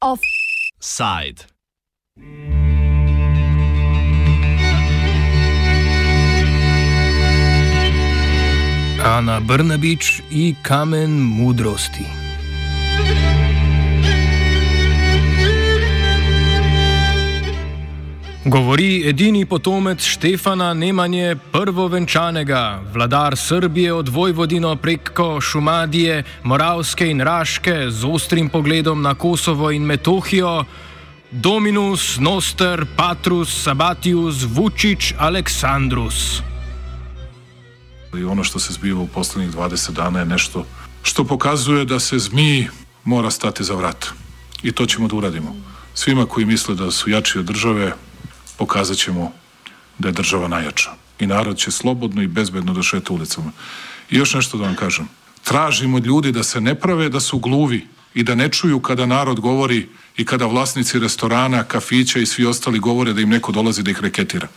Offside. Ana Brnabič i kamen mudrosti. Govori edini potomec Štefana Nemanje, prvovenčanega, vladar Srbije od Vojvodino preko Šumadije, Moravske in Raške z ostrim pogledom na Kosovo in Metohijo, Dominus, Noster, Patrus, Sabatius, Vučić, Aleksandrus. I ono što se zbiva u poslednjih 20 dana je nešto što pokazuje da se zmiji mora stati za vrat. I to ćemo da uradimo. Svima koji misle da su jači od države, pokazat ćemo da je država najjača. I narod će slobodno i bezbedno da šeta ulicama. I još nešto da vam kažem. Tražim od ljudi da se ne prave da su gluvi i da ne čuju kada narod govori i kada vlasnici restorana, kafića i svi ostali govore da im neko dolazi da ih reketira.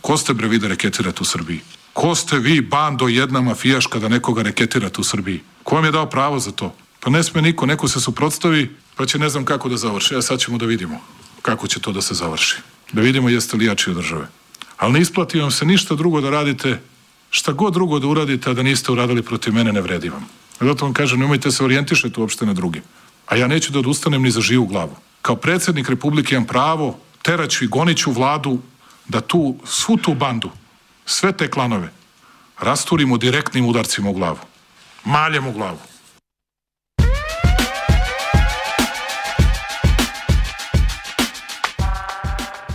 Ko ste bre vi da reketirate u Srbiji? Ko ste vi, bando jedna mafijaška da nekoga reketirate u Srbiji? Ko vam je dao pravo za to? Pa ne sme niko, neko se suprotstavi, pa će ne znam kako da završi. A sad ćemo da vidimo kako će to da se završi. Da vidimo jeste li jači od države. Ali ne isplati vam se ništa drugo da radite, šta god drugo da uradite, a da niste uradili protiv mene, ne vredi vam. Zato vam kažem, nemojte se orijentišati uopšte na druge. A ja neću da odustanem ni za živu glavu. Kao predsednik Republike imam pravo, teraću i goniću vladu da tu, svu tu bandu, sve te klanove, rasturimo direktnim udarcima u glavu. Maljem u glavu.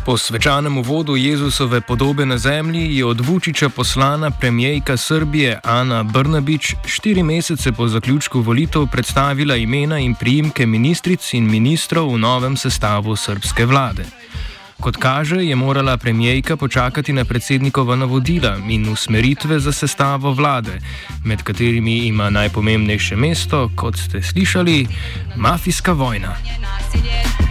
Po svečanem uvodu Jezusove podobe na zemlji je od Vučiča poslana premijejka Srbije Ana Brnabič štiri mesece po zaključku volitev predstavila imena in priimke ministric in ministrov v novem sestavu srpske vlade. Kot kaže, je morala premijejka počakati na predsednikova navodila in usmeritve za sestavo vlade, med katerimi ima najpomembnejše mesto, kot ste slišali, mafijska vojna. nasilje, na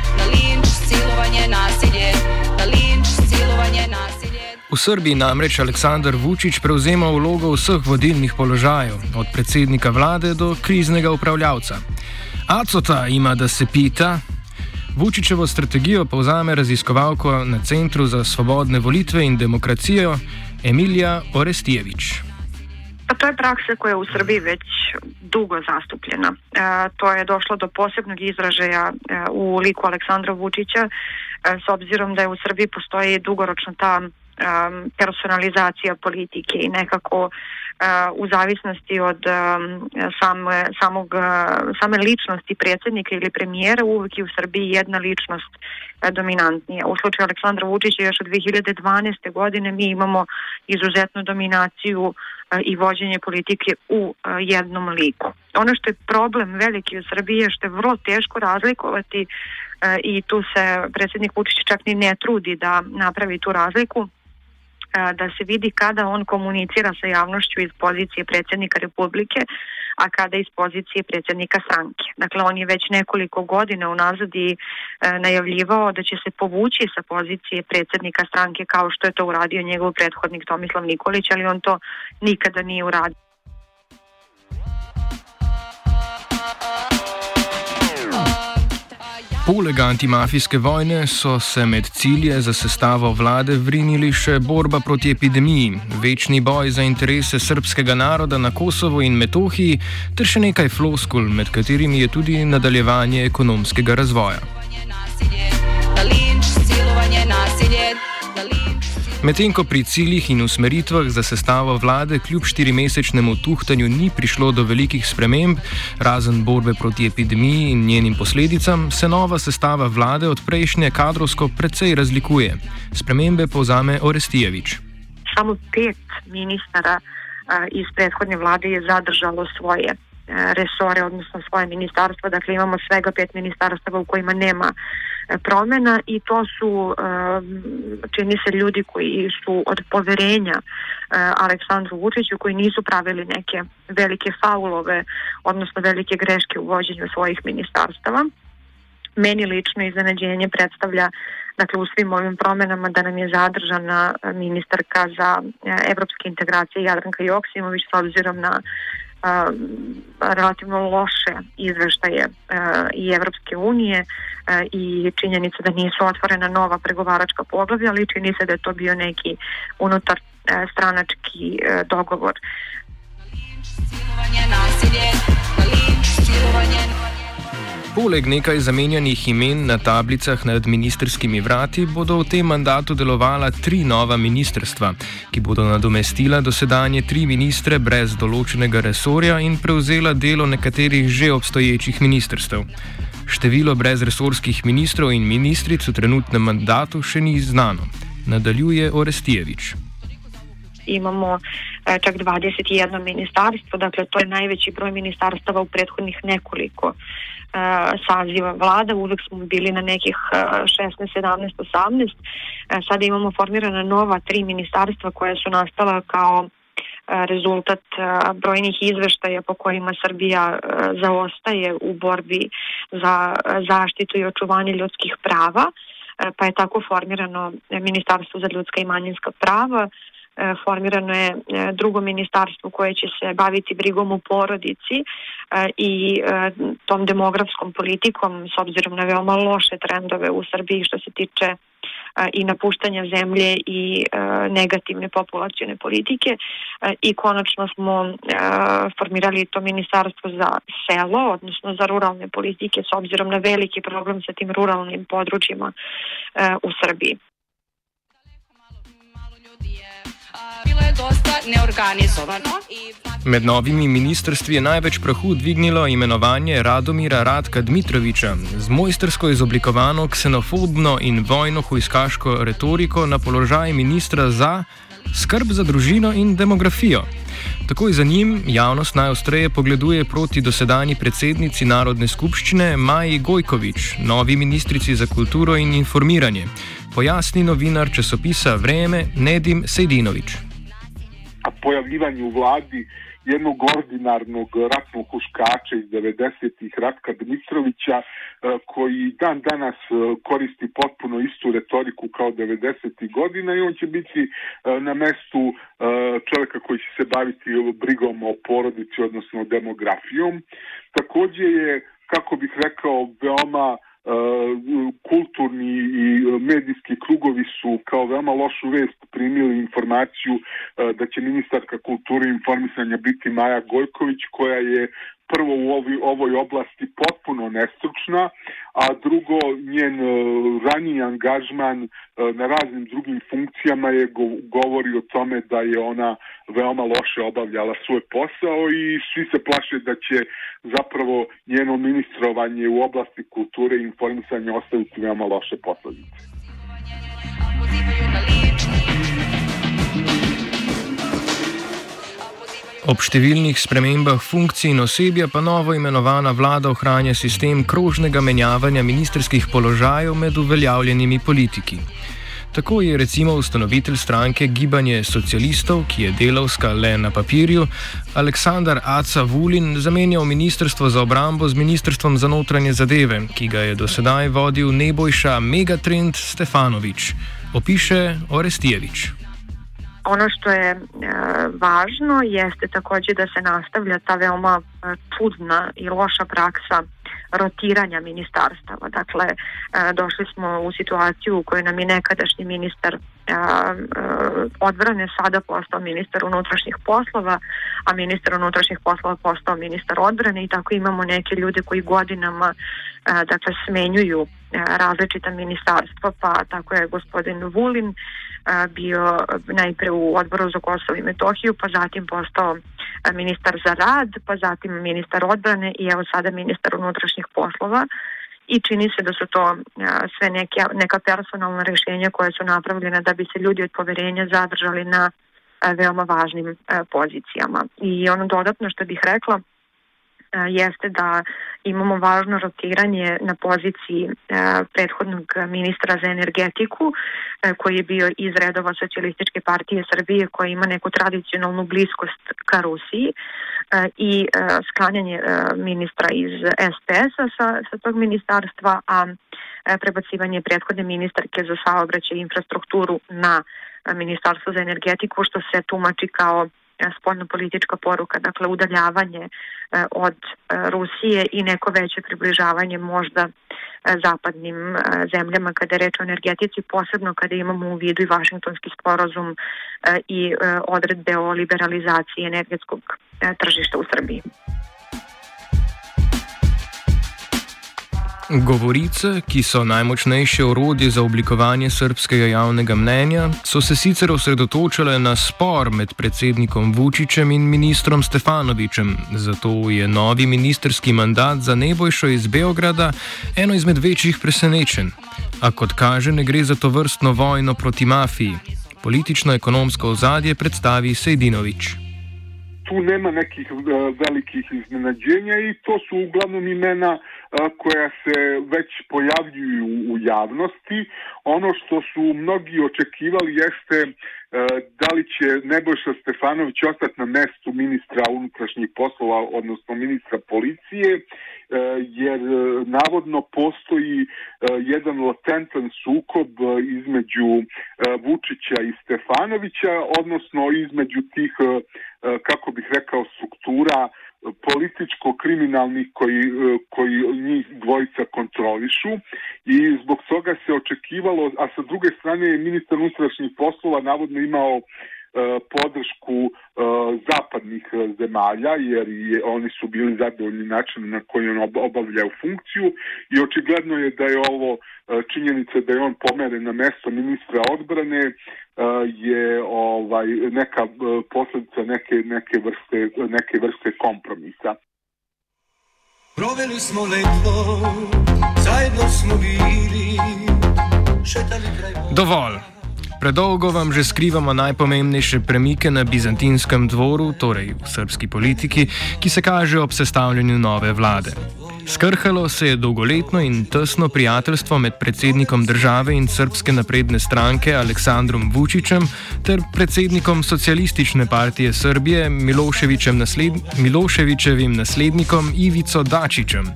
V Srbiji namreč Aleksandar Vučić prevzema vlogo vseh vodilnih položajev, od predsednika vlade do kriznega upravljavca. Acota ima da se pita. Vučićevo strategijo povzame raziskovalko na Centru za svobodne volitve in demokracijo Emilija Orestijević. Pa to je praksa koja je u Srbiji već dugo zastupljena. E, to je došlo do posebnog izražaja e, u liku Aleksandra Vučića, e, s obzirom da je u Srbiji postoji dugoročno ta e, personalizacija politike i nekako e, u zavisnosti od e, same, samog, e, same ličnosti predsjednika ili premijera uvijek je u Srbiji jedna ličnost e, dominantnija. U slučaju Aleksandra Vučića još od 2012. godine mi imamo izuzetnu dominaciju e, i vođenje politike u e, jednom liku. Ono što je problem veliki u Srbiji je što je vrlo teško razlikovati e, i tu se predsjednik Vučić čak ni ne trudi da napravi tu razliku da se vidi kada on komunicira sa javnošću iz pozicije predsjednika Republike, a kada iz pozicije predsjednika stranke. Dakle, on je već nekoliko godina unazad i e, najavljivao da će se povući sa pozicije predsjednika stranke kao što je to uradio njegov prethodnik Tomislav Nikolić, ali on to nikada nije uradio. Poleg antimafijske vojne so se med cilje za sestavo vlade vrinili še borba proti epidemiji, večni boj za interese srpskega naroda na Kosovo in Metohiji ter še nekaj floskul, med katerimi je tudi nadaljevanje ekonomskega razvoja. Medtem ko pri ciljih in usmeritvah za sestavo vlade kljub štirimesečnemu tuhtanju ni prišlo do velikih sprememb, razen borbe proti epidemiji in njenim posledicam, se nova sestava vlade od prejšnje kadrovsko precej razlikuje. Spremembe povzame Orestijevič. Samo pet ministara iz prethodne vlade je zadržalo svoje e, resore, odnosno svoje ministarstva. Dakle, imamo svega pet ministarstava u kojima nema e, promjena i to su, e, čini se, ljudi koji su od poverenja e, Aleksandru Vučiću, koji nisu pravili neke velike faulove, odnosno velike greške u vođenju svojih ministarstava. Meni lično iznenađenje predstavlja dakle u svim ovim promenama da nam je zadržana ministarka za evropske integracije Jadranka Joksimović s obzirom na relativno loše izveštaje i Evropske unije i činjenica da nisu otvorena nova pregovaračka poglavlja, ali čini se da je to bio neki unutar stranački dogovor. Silovanje, nasilje, linč, silovanje, Poleg nekaj zamenjanih imen na tablicah nad ministerskimi vrati bodo v tem mandatu delovala tri nova ministerstva, ki bodo nadomestila dosedanje tri ministre brez določenega resorja in prevzela delo nekaterih že obstoječih ministerstv. Število brezresorskih ministrov in ministric v trenutnem mandatu še ni znano, nadaljuje Orestijevič. Imamo eh, čak 21 ministarstvo, dakle to je najveći broj ministarstava u prethodnih nekoliko saziva. Vlada, uvek smo bili na nekih 16, 17, 18. Sada imamo formirana nova tri ministarstva koja su nastala kao rezultat brojnih izveštaja po kojima Srbija zaostaje u borbi za zaštitu i očuvanje ljudskih prava, pa je tako formirano Ministarstvo za ljudska i manjinska prava, E, formirano je e, drugo ministarstvo koje će se baviti brigom u porodici e, i tom demografskom politikom s obzirom na veoma loše trendove u Srbiji što se tiče i napuštanja zemlje i negativne populacijone politike i konačno smo formirali to ministarstvo za selo, odnosno za ruralne politike s obzirom na veliki problem sa tim ruralnim područjima u Srbiji. Dosta neorganizovano. Med novimi ministrstvi je največ prahu dvignilo imenovanje Radomira Radka Dmitroviča z mojstersko izoblikovano ksenofobno in vojno-hujskaško retoriko na položaj ministra za skrb za družino in demografijo. Takoj za njim javnost najostreje pogleduje proti dosedanji predsednici Narodne skupščine Maji Gojkovič, novi ministrici za kulturo in informiranje, pojasni novinar časopisa Vreme Nedim Sejdinovič. Pojavljivanje u vladi jednog ordinarnog ratnog huškača iz 90-ih Ratka Dmitrovića e, koji dan danas e, koristi potpuno istu retoriku kao 90. godina i on će biti e, na mestu čovjeka koji će se baviti brigom o porodici, odnosno demografijom. Takođe je, kako bih rekao, veoma kulturni i medijski krugovi su kao veoma lošu vest primili informaciju da će ministarka kulture i informisanja biti Maja Gojković koja je prvo u ovoj, ovoj oblasti potpuno nestručna, a drugo njen e, raniji angažman e, na raznim drugim funkcijama je govori o tome da je ona veoma loše obavljala svoj posao i svi se plaše da će zapravo njeno ministrovanje u oblasti kulture i informisanja ostaviti veoma loše posledice. Ob številnih spremembah funkcij in osebja pa novo imenovana vlada ohranja sistem krožnega menjavanja ministerskih položajev med uveljavljenimi politiki. Tako je recimo ustanovitelj stranke Gibanje socialistov, ki je delovska le na papirju, Aleksandar Aca Vulin zamenjal Ministrstvo za obrambo z Ministrstvom za notranje zadeve, ki ga je dosedaj vodil nebojša Megatrend Stefanovič, opiše Orestijevič. Ono što je e, važno jeste takođe da se nastavlja ta veoma e, čudna i loša praksa rotiranja ministarstava. Dakle, e, došli smo u situaciju u kojoj nam je nekadašnji ministar odbrane sada postao ministar unutrašnjih poslova, a ministar unutrašnjih poslova postao ministar odbrane i tako imamo neke ljude koji godinama dakle smenjuju različita ministarstva, pa tako je gospodin Vulin bio najpre u odboru za Kosovo i Metohiju, pa zatim postao ministar za rad, pa zatim ministar odbrane i evo sada ministar unutrašnjih poslova i čini se da su to sve neke, neka personalna rešenja koje su napravljene da bi se ljudi od poverenja zadržali na veoma važnim pozicijama. I ono dodatno što bih rekla, jeste da imamo važno rotiranje na poziciji prethodnog ministra za energetiku koji je bio iz redova Socialističke partije Srbije koja ima neku tradicionalnu bliskost ka Rusiji i sklanjanje ministra iz SPS-a sa, sa tog ministarstva, a prebacivanje prethodne ministarke za saobraćaj i infrastrukturu na Ministarstvo za energetiku što se tumači kao spoljno-politička poruka, dakle udaljavanje e, od e, Rusije i neko veće približavanje možda e, zapadnim zemljama kada je reč o energetici, posebno kada imamo u vidu i Vašingtonski sporozum i odredbe o liberalizaciji energetskog tržišta u Srbiji. Govorice, ki so najmočnejše orodje za oblikovanje srpskega javnega mnenja, so se sicer osredotočale na spor med predsednikom Vučićem in ministrom Stefanovičem, zato je novi ministerski mandat za nebojšo iz Beograda eno izmed večjih presenečenj. A kot kaže, ne gre za to vrstno vojno proti mafiji. Politično-ekonomsko ozadje predstavi Sejdinovič. Tu nema nekih uh, velikih iznenađenja i to su uglavnom imena koja se već pojavljuju u javnosti. Ono što su mnogi očekivali jeste da li će Nebojša Stefanović ostati na mestu ministra unutrašnjih poslova, odnosno ministra policije, jer navodno postoji jedan latentan sukob između Vučića i Stefanovića, odnosno između tih, kako bih rekao, struktura političko-kriminalnih koji, e, koji njih dvojica kontrolišu i zbog toga se očekivalo, a sa druge strane je ministar unutrašnjih poslova navodno imao podršku e, zapadnih zemalja, jer je, oni su bili zadovoljni način na koji on obavljaju funkciju i očigledno je da je ovo e, činjenica da je on pomeren na mesto ministra odbrane je ovaj neka posledica neke neke vrste neke vrste kompromisa. Proveli smo leto, zajedno smo bili, šetali kraj... Dovolj. Predolgo vam že skrivamo najpomembnejše premike na bizantinskem dvoru, torej v srpski politiki, ki se kaže ob sestavljanju nove vlade. Skrhalo se je dolgoletno in tesno prijateljstvo med predsednikom države in srpske napredne stranke Aleksandrom Vučićem ter predsednikom socialistične partije Srbije Miloševičem nasled, Miloševičevim naslednikom Ivico Dačičem,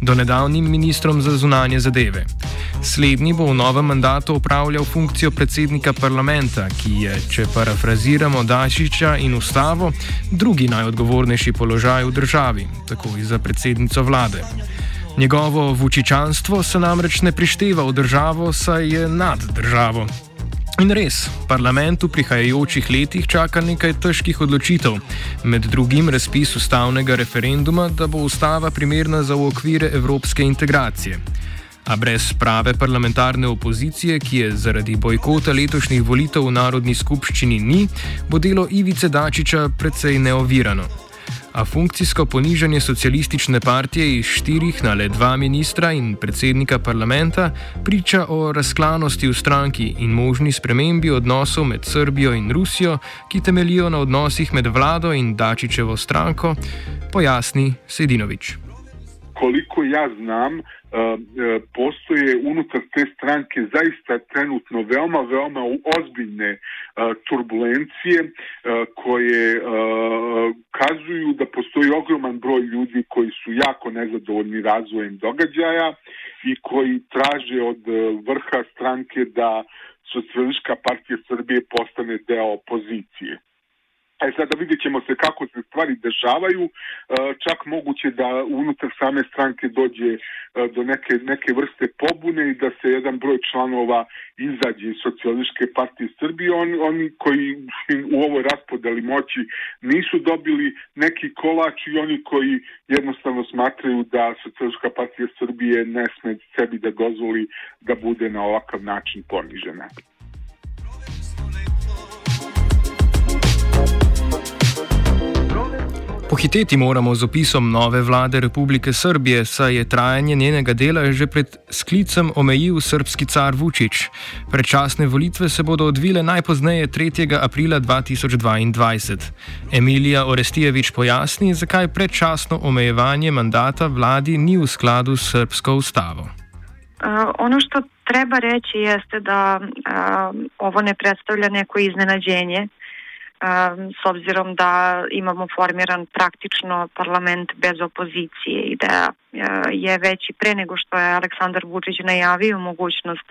donedavnim ministrom za zunanje zadeve. Slednji bo v novem mandatu upravljal funkcijo predsednika parlamenta, ki je, če parafraziramo Dačiča in ustavo, drugi najodgovornejši položaj v državi, tako in za predsednico vlade. Njegovo vučičanstvo se namreč ne prišteva v državo, saj je nad državo. In res, parlament v prihajajočih letih čaka nekaj težkih odločitev, med drugim razpis ustavnega referenduma, da bo ustava primerna za okvire evropske integracije. A brez prave parlamentarne opozicije, ki je zaradi bojkota letošnjih volitev v Narodni skupščini ni, bo delo Ivice Dačiča precej neovirano a funkcijsko ponižanje socialistične partije iz štirih na le dva ministra in predsednika parlamenta priča o razklanosti v stranki in možni spremembi odnosov med Srbijo in Rusijo, ki temelijo na odnosih med vlado in Dačičevo stranko, pojasni Sedinovič. Koliko jaz znam, postoje unutar te stranke zaista trenutno veoma, veoma ozbiljne turbulencije koje kazuju da postoji ogroman broj ljudi koji su jako nezadovoljni razvojem događaja i koji traže od vrha stranke da Socijalistička partija Srbije postane deo opozicije. E sada vidjet ćemo se kako dešavaju, e, čak moguće da unutar same stranke dođe e, do neke, neke vrste pobune i da se jedan broj članova izađe iz socijalističke partije Srbije. Oni, oni koji u ovoj raspodeli moći nisu dobili neki kolač i oni koji jednostavno smatraju da socijalistička partija Srbije ne sme sebi da dozvoli da bude na ovakav način ponižena. Pohiteti moramo z opisom nove vlade Republike Srbije, saj je trajanje njenega dela že pred sklicem omejil srpski car Vučić. Predčasne volitve se bodo odvile najpozneje 3. aprila 2022. Emilija Orestijevič pojasni, zakaj predčasno omejevanje mandata vladi ni v skladu s srpsko ustavo. Uh, ono što treba reći jeste da uh, ovo ne predstavlja neko iznenađenje s obzirom da imamo formiran praktično parlament bez opozicije i da je već i pre nego što je Aleksandar Vučić najavio mogućnost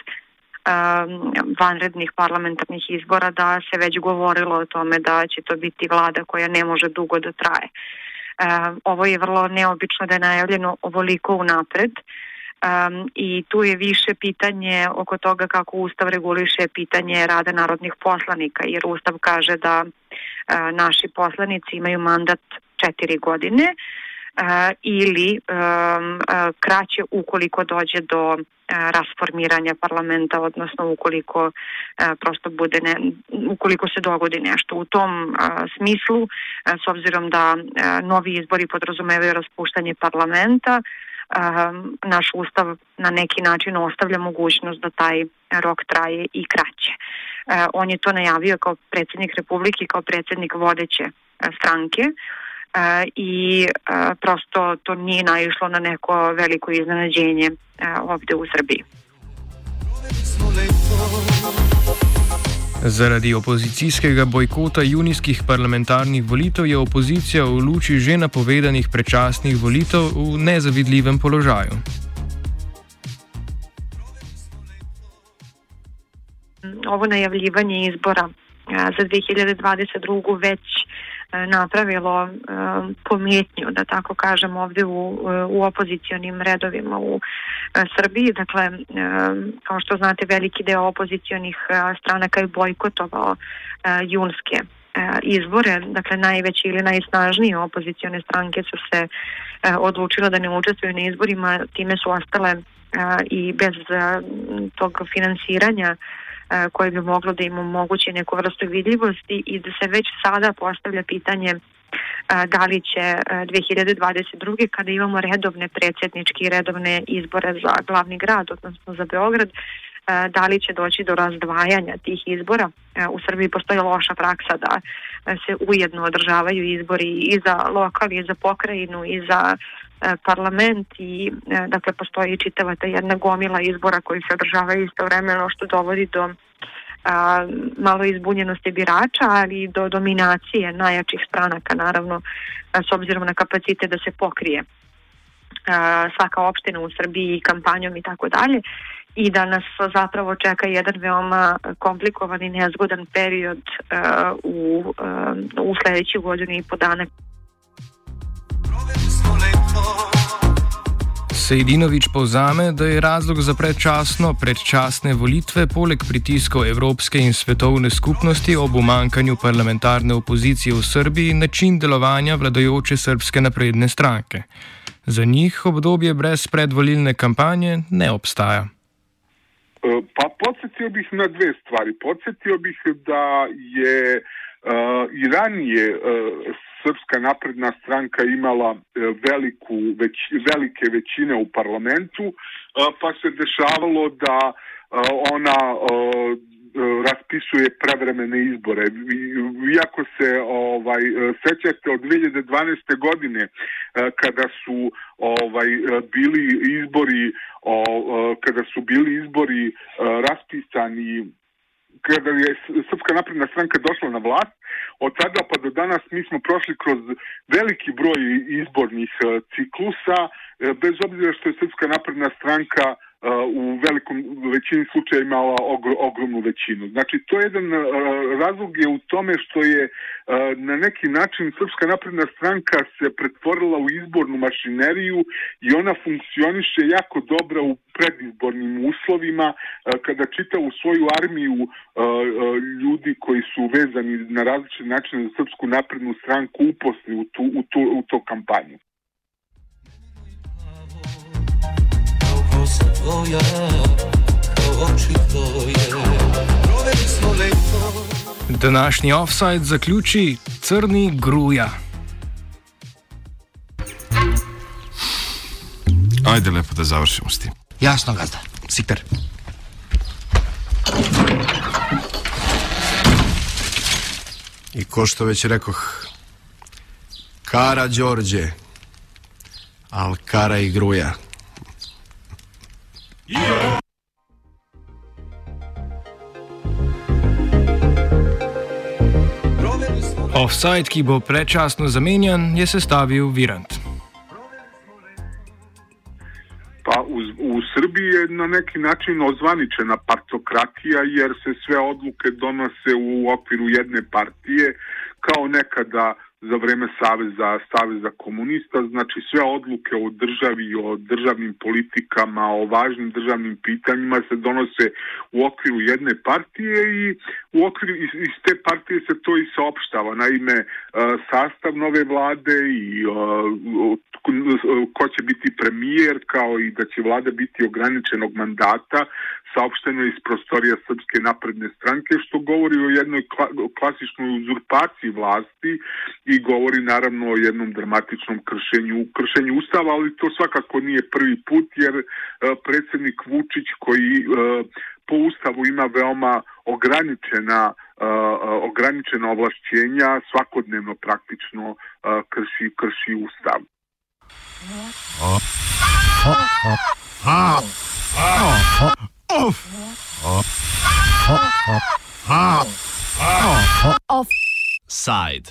vanrednih parlamentarnih izbora da se već govorilo o tome da će to biti vlada koja ne može dugo da traje. Ovo je vrlo neobično da je najavljeno ovoliko unapred. Um, I tu je više pitanje oko toga kako Ustav reguliše pitanje rada narodnih poslanika, jer Ustav kaže da uh, naši poslanici imaju mandat četiri godine ili um, kraće ukoliko dođe do rasformiranja parlamenta, odnosno ukoliko prosto bude ne, ukoliko se dogodi nešto. U tom smislu, s obzirom da novi izbori podrazumevaju raspuštanje parlamenta, um, naš ustav na neki način ostavlja mogućnost da taj rok traje i kraće. Uh, on je to najavio kao predsednik Republike, kao predsednik vodeće uh, stranke uh, i uh, prosto to nije naišlo na neko veliko iznenađenje uh, ovde u Srbiji. Zaradi opozicijskega bojkota junijskih parlamentarnih volitev je opozicija v luči že napovedanih predčasnih volitev v nezavidljivem položaju. Ovo najavljivanje izbora za 2022 već E, napravilo e, pometnju, da tako kažem, ovde u, u opozicijonim redovima u e, Srbiji. Dakle, kao što znate, veliki deo opozicijonih stranaka je bojkotovao junske izbore, dakle najveći ili najsnažnije opozicione stranke su se odlučile da ne učestvuju na izborima, time su ostale i bez tog finansiranja koje bi moglo da im omogući neku vrstu vidljivosti i da se već sada postavlja pitanje da li će 2022. kada imamo redovne predsjedničke i redovne izbore za glavni grad, odnosno za Beograd, da li će doći do razdvajanja tih izbora. U Srbiji postoji loša praksa da se ujedno održavaju izbori i za lokal, i za pokrajinu, i za parlament i dakle postoji čitava ta jedna gomila izbora koji se održavaju istovremeno što dovodi do a, malo izbunjenosti birača, ali i do dominacije najjačih stranaka, naravno, a, s obzirom na kapacitet da se pokrije a, svaka opština u Srbiji kampanjom i tako dalje i da nas zapravo čeka jedan veoma komplikovan i nezgodan period uh, u, uh, u sledeću godinu i po dana. Sejdinovič povzame, da je razlog za predčasno predčasne volitve poleg pritiskov Evropske in svetovne skupnosti ob umankanju parlamentarne opozicije v Srbiji način delovanja vladajoče srpske napredne stranke. Za njih obdobje brez predvolilne kampanje ne obstaja. E, pa podsjetio bih na dve stvari. Podsjetio bih da je uh, i ranije uh, Srpska napredna stranka imala veliku, već, velike većine u parlamentu, uh, pa se dešavalo da ona raspisuje prevremene izbore. Iako se ovaj sećate od 2012. godine kada su ovaj bili izbori kada su bili izbori raspisani kada je Srpska napredna stranka došla na vlast, od tada pa do danas mi smo prošli kroz veliki broj izbornih ciklusa, bez obzira što je Srpska napredna stranka u velikom većini slučaja imala ogr, ogromnu većinu. Znači, to je jedan razlog je u tome što je na neki način Srpska napredna stranka se pretvorila u izbornu mašineriju i ona funkcioniše jako dobro u predizbornim uslovima kada čita u svoju armiju ljudi koji su vezani na različite načine za Srpsku naprednu stranku uposli u tu, u tu, u to kampanju. tvoja kao oči tvoje Proveli smo leto Današnji offside zaključi Crni gruja. Ajde lepo da završimo s tim. Jasno, gazda. Sikter. I ko što već rekoh, Kara Đorđe, Alkara i Gruja. Offside, ki bo predčasno zamenjan, je sestavil Virant. Pa u, u Srbiji je na neki način ozvaničena partokratija jer se sve odluke donose u okviru jedne partije kao nekada za vreme Saveza, Saveza komunista, znači sve odluke o državi, o državnim politikama, o važnim državnim pitanjima se donose u okviru jedne partije i u okviru iz, te partije se to i saopštava. Naime, e, sastav nove vlade i e, ko će biti premijer, kao i da će vlada biti ograničenog mandata, saopšteno iz prostorija Srpske napredne stranke, što govori o jednoj klasičnoj uzurpaciji vlasti i govori naravno o jednom dramatičnom kršenju, kršenju ustava, ali to svakako nije prvi put jer uh, predsednik Vučić koji uh, po ustavu ima veoma ograničena uh, ograničena ovlašćenja svakodnevno praktično krši krši ustav. Offside.